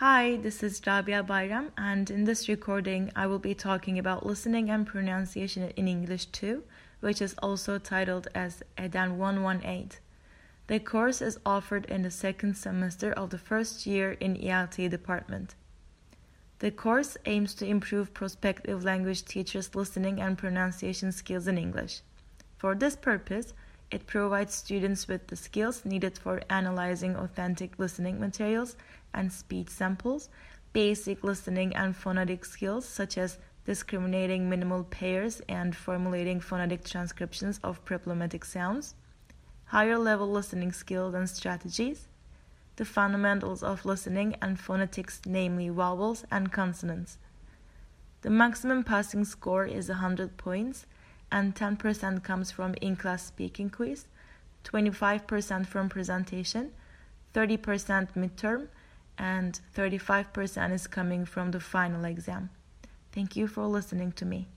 Hi, this is Rabia Bayram, and in this recording, I will be talking about listening and pronunciation in English 2, which is also titled as EDEN 118. The course is offered in the second semester of the first year in ELT department. The course aims to improve prospective language teachers' listening and pronunciation skills in English. For this purpose, it provides students with the skills needed for analyzing authentic listening materials and speech samples, basic listening and phonetic skills such as discriminating minimal pairs and formulating phonetic transcriptions of problematic sounds, higher level listening skills and strategies, the fundamentals of listening and phonetics, namely vowels and consonants. The maximum passing score is 100 points and 10% comes from in-class speaking quiz, 25% from presentation, 30% midterm, and 35% is coming from the final exam. Thank you for listening to me.